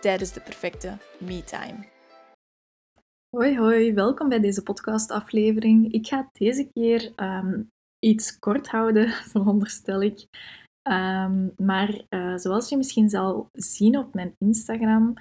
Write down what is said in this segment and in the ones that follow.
tijdens de perfecte me-time. Hoi hoi, welkom bij deze podcastaflevering. Ik ga deze keer ehm, iets kort houden, veronderstel ik. Um, maar uh, zoals je misschien zal zien op mijn Instagram,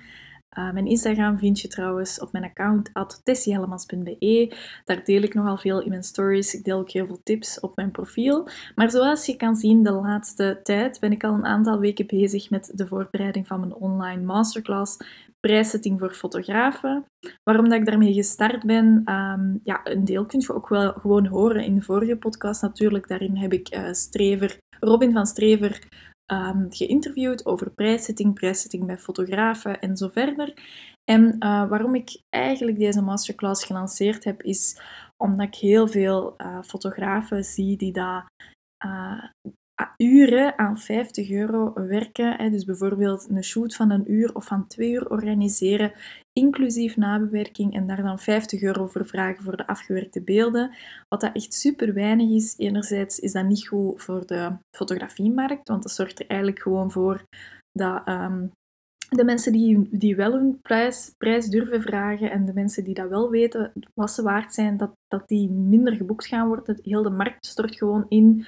uh, mijn Instagram vind je trouwens op mijn account tessiehellemans.be. Daar deel ik nogal veel in mijn stories. Ik deel ook heel veel tips op mijn profiel. Maar zoals je kan zien, de laatste tijd ben ik al een aantal weken bezig met de voorbereiding van mijn online masterclass prijszetting voor fotografen. Waarom dat ik daarmee gestart ben, um, ja, een deel kun je ook wel gewoon horen in de vorige podcast natuurlijk. Daarin heb ik uh, Strever, Robin van Strever um, geïnterviewd over prijszetting, prijszetting bij fotografen en zo verder. En uh, waarom ik eigenlijk deze masterclass gelanceerd heb, is omdat ik heel veel uh, fotografen zie die daar uh, uren aan 50 euro werken. Dus bijvoorbeeld een shoot van een uur of van twee uur organiseren, inclusief nabewerking, en daar dan 50 euro voor vragen voor de afgewerkte beelden. Wat dat echt super weinig is. Enerzijds is dat niet goed voor de fotografiemarkt, want dat zorgt er eigenlijk gewoon voor dat um, de mensen die, die wel hun prijs, prijs durven vragen en de mensen die dat wel weten wat ze waard zijn, dat, dat die minder geboekt gaan worden. Heel de markt stort gewoon in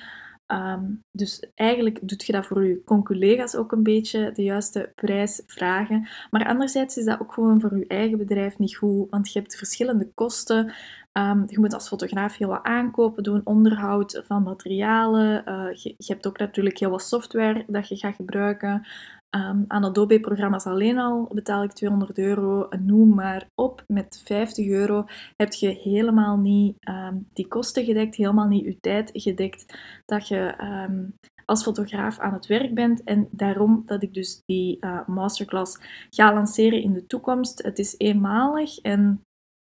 Um, dus eigenlijk doet je dat voor je conculega's ook een beetje de juiste prijs vragen. Maar anderzijds is dat ook gewoon voor je eigen bedrijf niet goed, want je hebt verschillende kosten. Um, je moet als fotograaf heel wat aankopen doen, onderhoud van materialen. Uh, je, je, hebt ook natuurlijk heel wat software dat je gaat gebruiken. Um, aan Adobe-programma's alleen al betaal ik 200 euro, noem maar op. Met 50 euro heb je helemaal niet um, die kosten gedekt, helemaal niet je tijd gedekt dat je um, als fotograaf aan het werk bent. En daarom dat ik dus die uh, masterclass ga lanceren in de toekomst. Het is eenmalig en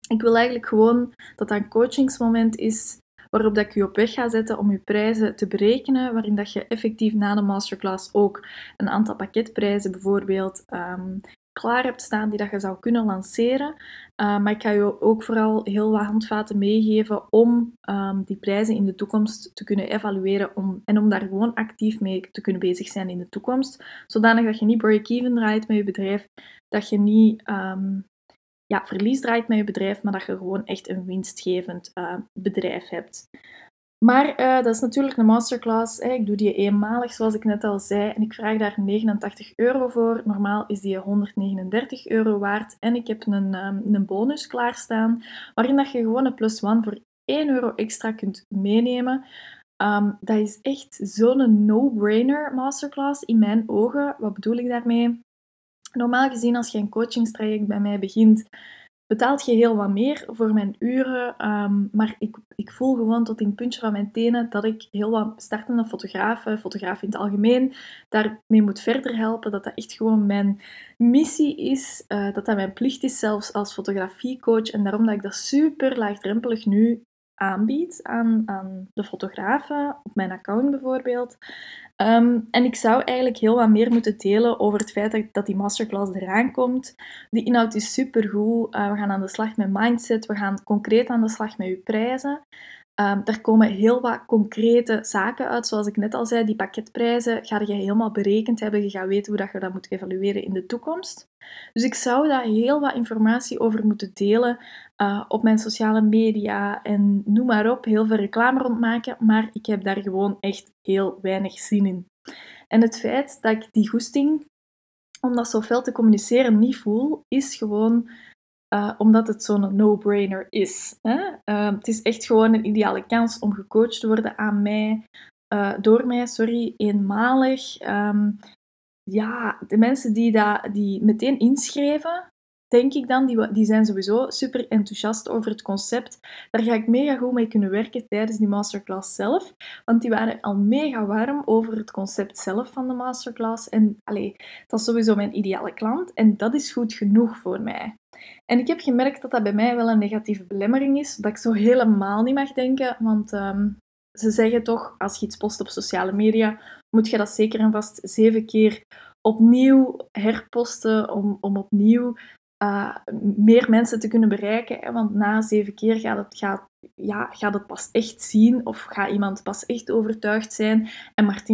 ik wil eigenlijk gewoon dat dat een coachingsmoment is waarop dat ik je op weg ga zetten om je prijzen te berekenen, waarin dat je effectief na de masterclass ook een aantal pakketprijzen bijvoorbeeld um, klaar hebt staan die dat je zou kunnen lanceren. Uh, maar ik ga je ook vooral heel wat handvaten meegeven om um, die prijzen in de toekomst te kunnen evalueren om, en om daar gewoon actief mee te kunnen bezig zijn in de toekomst. Zodanig dat je niet break-even draait met je bedrijf, dat je niet um, ja, verlies draait met je bedrijf, maar dat je gewoon echt een winstgevend uh, bedrijf hebt. Maar uh, dat is natuurlijk een masterclass. Ik doe die eenmalig, zoals ik net al zei. En ik vraag daar 89 euro voor. Normaal is die 139 euro waard. En ik heb een, um, een bonus klaarstaan, waarin dat je gewoon een plus one voor 1 euro extra kunt meenemen. Um, dat is echt zo'n no-brainer masterclass in mijn ogen. Wat bedoel ik daarmee? Normaal gezien, als je een coachingstraject bij mij begint, betaalt je heel wat meer voor mijn uren. Um, maar ik, ik voel gewoon tot in het puntje van mijn tenen dat ik heel wat startende fotografen, fotografen in het algemeen, daarmee moet verder helpen. Dat dat echt gewoon mijn missie is. Uh, dat dat mijn plicht is, zelfs als fotografiecoach. En daarom dat ik dat super laagdrempelig nu aanbied aan, aan de fotografen, op mijn account bijvoorbeeld. Um, en ik zou eigenlijk heel wat meer moeten delen over het feit dat, die masterclass eraan komt. Die inhoud is supergoed. Uh, we gaan aan de slag met mindset. We gaan concreet aan de slag met je prijzen. Um, er komen heel wat concrete zaken uit, zoals ik net al zei. Die pakketprijzen ga je helemaal berekend hebben. Je gaat weten hoe dat je dat moet evalueren in de toekomst. Dus ik zou daar heel wat informatie over moeten delen uh, op mijn sociale media en noem maar op. Heel veel reclame rondmaken, maar ik heb daar gewoon echt heel weinig zin in. En het feit dat ik die goesting om dat zo fel te communiceren niet voel, is gewoon uh, omdat het zo'n no-brainer is. Hè? Uh, het is echt gewoon een ideale kans om gecoacht te worden aan mij, uh, door mij, sorry, eenmalig. Um, ja, de mensen die, dat, die meteen inschreven, denk ik dan, die, die zijn sowieso super enthousiast over het concept. Daar ga ik mega goed mee kunnen werken tijdens die masterclass zelf. Want die waren al mega warm over het concept zelf van de masterclass. En allee, dat is sowieso mijn ideale klant. En dat is goed genoeg voor mij. En ik heb gemerkt dat dat bij mij wel een negatieve belemmering is. Dat ik zo helemaal niet mag denken. Want ehm, ze zeggen toch, als je iets post op sociale media, moet je dat zeker en vast zeven keer opnieuw herposten om, om opnieuw uh, meer mensen te kunnen bereiken. Hè? Want na zeven keer gaat het, gaat, ja, gaat het pas echt zien of gaat iemand pas echt overtuigd zijn en maar 10%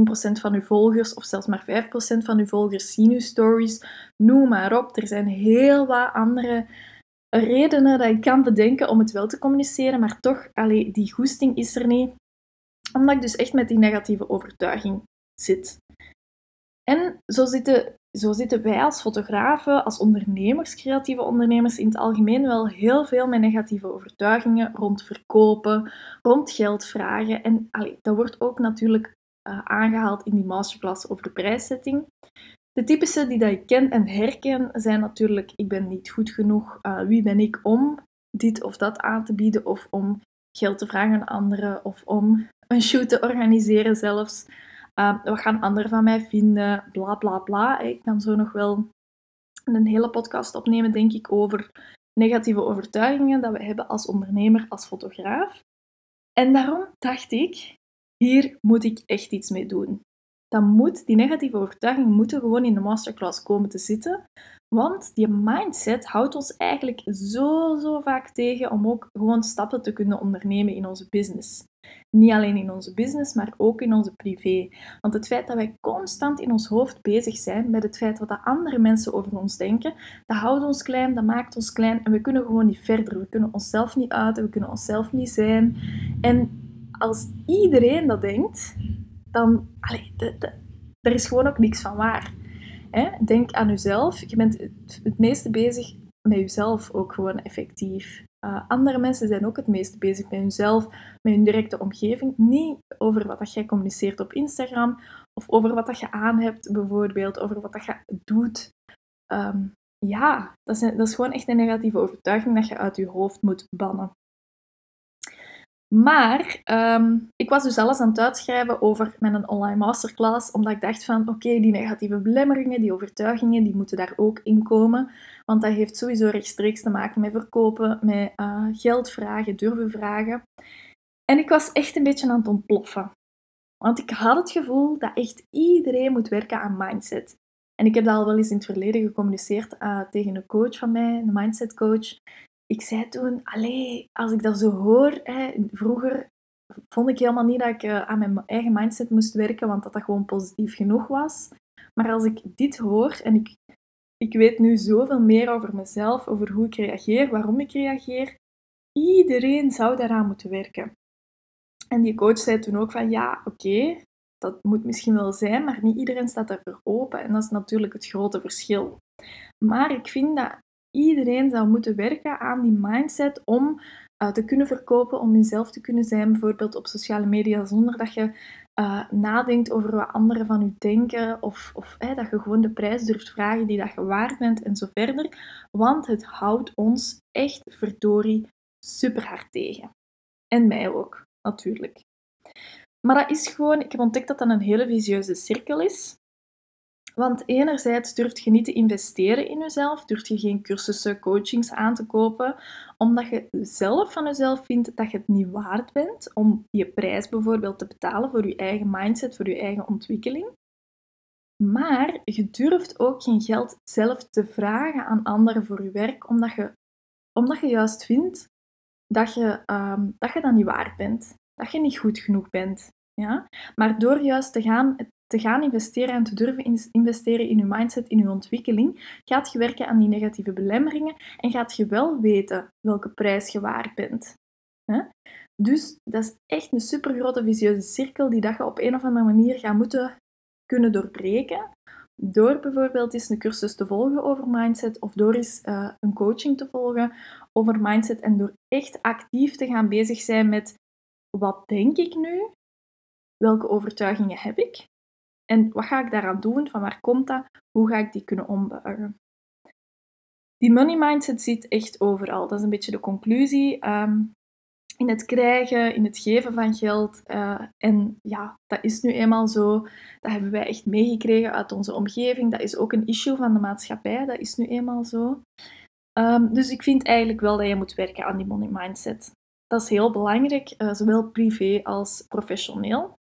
van uw volgers of zelfs maar 5% van uw volgers zien uw stories. Noem maar op. Er zijn heel wat andere redenen dat ik kan bedenken om het wel te communiceren, maar toch, allee, die goesting is er niet. Omdat ik dus echt met die negatieve overtuiging zit. En zo zitten, zo zitten wij als fotografen, als ondernemers, creatieve ondernemers in het algemeen wel heel veel met negatieve overtuigingen rond verkopen, rond geld vragen. En dat wordt ook natuurlijk uh, aangehaald in die masterclass over de prijszetting. De typische die dat ik ken en herken zijn natuurlijk: ik ben niet goed genoeg. Uh, wie ben ik om dit of dat aan te bieden of om geld te vragen aan anderen of om een shoot te organiseren zelfs. Uh, wat gaan anderen van mij vinden? Bla bla bla. Ik kan zo nog wel een hele podcast opnemen, denk ik, over negatieve overtuigingen dat we hebben als ondernemer, als fotograaf. En daarom dacht ik, hier moet ik echt iets mee doen. Dan moet, die negatieve overtuigingen moeten gewoon in de masterclass komen te zitten. Want die mindset houdt ons eigenlijk zo, zo vaak tegen om ook gewoon stappen te kunnen ondernemen in onze business. Niet alleen in onze business, maar ook in onze privé. Want het feit dat wij constant in ons hoofd bezig zijn met het feit wat andere mensen over ons denken, dat houdt ons klein, dat maakt ons klein en we kunnen gewoon niet verder. We kunnen onszelf niet uiten, we kunnen onszelf niet zijn. En als iedereen dat denkt, dan... Allee, er is gewoon ook niks van waar. Denk aan jezelf. Je bent het meeste bezig met jezelf ook gewoon effectief. Uh, andere mensen zijn ook het meest bezig met hunzelf, met hun directe omgeving. Niet over wat dat jij communiceert op Instagram of over wat dat je aan hebt, bijvoorbeeld, over wat dat je doet. Ehm, ja, dat is, dat is gewoon echt een negatieve overtuiging dat je uit je hoofd moet bannen. Maar ehm, ik was dus alles aan het uitschrijven over mijn online masterclass, omdat ik dacht van oké, die negatieve belemmeringen, die overtuigingen, die moeten daar ook in komen. Want dat heeft sowieso rechtstreeks te maken met verkopen, met uh, geld vragen, durven vragen. En ik was echt een beetje aan het ontploffen. Want ik had het gevoel dat echt iedereen moet werken aan mindset. En ik heb dat al wel eens in het verleden gecommuniceerd uh, tegen een coach van mij, een mindset coach ik zei toen, allee, als ik dat zo hoor, hè, vroeger vond ik helemaal niet dat ik uh, aan mijn eigen mindset moest werken, want dat dat gewoon positief genoeg was. Maar als ik dit hoor en ik, ik weet nu zoveel meer over mezelf, over hoe ik reageer, waarom ik reageer, iedereen zou daaraan moeten werken. En die coach zei toen ook van, ja, oké, dat moet misschien wel zijn, maar niet iedereen staat daarvoor open. En dat is natuurlijk het grote verschil. Maar ik vind dat iedereen zou moeten werken aan die mindset om uh, te kunnen verkopen, om jezelf te kunnen zijn, bijvoorbeeld op sociale media, zonder dat je uh, nadenkt over wat anderen van je denken, of, of dat je gewoon de prijs durft vragen die dat je waard bent en zo verder. Want het houdt ons echt verdorie super hard tegen. En mij ook, natuurlijk. Maar dat is gewoon, ik heb ontdekt dat dat een hele visieuze cirkel is. Want enerzijds durft je niet te investeren in jezelf, durft je geen cursussen, coachings aan te kopen, omdat je zelf van jezelf vindt dat je het niet waard bent om je prijs bijvoorbeeld te betalen voor je eigen mindset, voor je eigen ontwikkeling. Maar je durft ook geen geld zelf te vragen aan anderen voor je werk, omdat je, omdat je juist vindt dat je, um, dat je dat niet waard bent, dat je niet goed genoeg bent. Ja? Maar door juist te gaan te gaan investeren en te durven investeren in je mindset, in je ontwikkeling, gaat je werken aan die negatieve belemmeringen en gaat je wel weten welke prijs je waard bent. Dus dat is echt een super grote visieuze cirkel die dat je op een of andere manier gaat moeten kunnen doorbreken. Door bijvoorbeeld eens een cursus te volgen over mindset of door eens uh, een coaching te volgen over mindset en door echt actief te gaan bezig zijn met wat denk ik nu? Welke overtuigingen heb ik? En wat ga ik daaraan doen? Van waar komt dat? Hoe ga ik die kunnen ombuigen? die money mindset zit echt overal. Dat is een beetje de conclusie. Ehm, in het krijgen, in het geven van geld. Uh, en ja, dat is nu eenmaal zo. Dat hebben wij echt meegekregen uit onze omgeving. Dat is ook een issue van de maatschappij. Dat is nu eenmaal zo. Um, dus ik vind eigenlijk wel dat je moet werken aan die money mindset. Dat is heel belangrijk, uh, zowel privé als professioneel.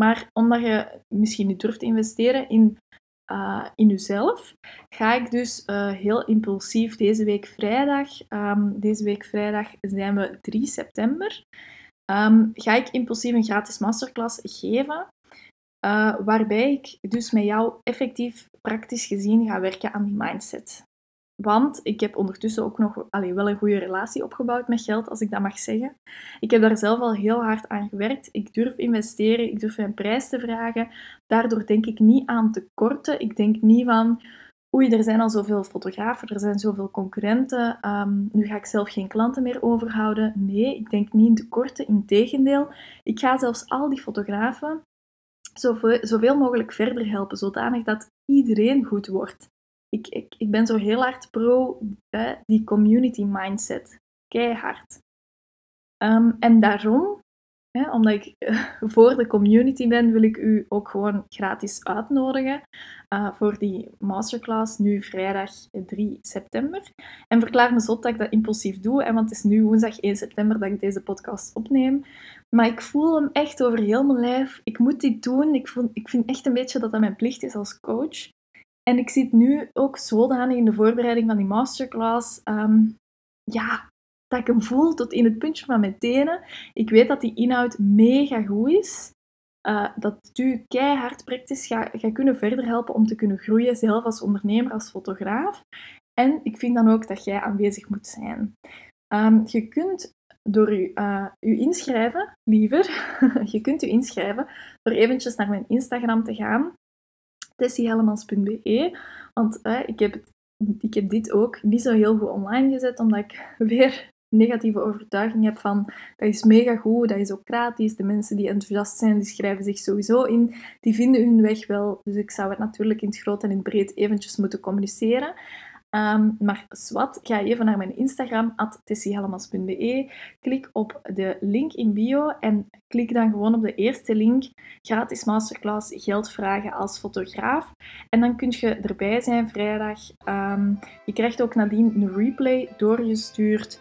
Maar omdat je misschien niet durft investeren in uh, in jezelf, ga ik dus uh, heel impulsief deze week vrijdag, um, deze week vrijdag zijn we 3 september, um, ga ik impulsief een gratis masterclass geven, uh, waarbij ik dus met jou effectief praktisch gezien ga werken aan die mindset. Want ik heb ondertussen ook nog wel een goede relatie opgebouwd met geld, als ik dat mag zeggen. Ik heb daar zelf al heel hard aan gewerkt. Ik durf investeren, ik durf een prijs te vragen. Daardoor denk ik niet aan tekorten. Ik denk niet van, oei, er zijn al zoveel fotografen, er zijn zoveel concurrenten. Um, nu ga ik zelf geen klanten meer overhouden. Nee, ik denk niet in tekorten. Integendeel, ik ga zelfs al die fotografen zoveel, zoveel mogelijk verder helpen, zodanig dat iedereen goed wordt ik, ik, ik ben zo heel hard pro hè, die community mindset. Keihard. Um, en daarom, hè, omdat ik uh, voor de community ben, wil ik u ook gewoon gratis uitnodigen uh, voor die masterclass nu vrijdag 3 september. En verklaar me zot dat ik dat impulsief doe, hè, want het is nu woensdag 1 september dat ik deze podcast opneem. Maar ik voel hem echt over heel mijn lijf. Ik moet dit doen. Ik, ik vind echt een beetje dat dat mijn plicht is als coach. En ik zit nu ook zodanig in de voorbereiding van die masterclass. Um, ja, dat ik hem voel tot in het puntje van mijn tenen. Ik weet dat die inhoud mega goed is. Uh, dat u keihard praktisch gaat, gaat kunnen verder helpen om te kunnen groeien, zelf als ondernemer, als fotograaf. En ik vind dan ook dat jij aanwezig moet zijn. Um, je kunt door u, uh, u inschrijven, liever, je kunt u inschrijven door eventjes naar mijn Instagram te gaan tessiehellemans.be. Want ik, heb ik heb dit ook niet zo heel goed online gezet, omdat ik weer negatieve overtuiging heb van dat is mega goed, dat is ook gratis. De mensen die enthousiast zijn, die schrijven zich sowieso in. Die vinden hun weg wel. Dus ik zou het natuurlijk in het groot en in het breed eventjes moeten communiceren. Um, maar swat, ga even naar mijn Instagram, tessiehellemans.be. Klik op de link in bio en klik dan gewoon op de eerste link. Gratis masterclass geld vragen als fotograaf. En dan kun je erbij zijn vrijdag. Um, je krijgt ook nadien een replay doorgestuurd.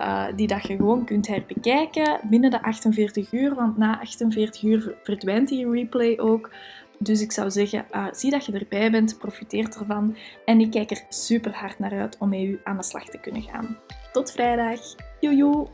Uh, die dat je gewoon kunt herbekijken binnen de 48 uur, want na 48 uur verdwijnt die replay ook. Dus ik zou zeggen, uh, zie dat je erbij bent, profiteer ervan. En ik kijk er super hard naar uit om met u aan de slag te kunnen gaan. Tot vrijdag. Joejoe!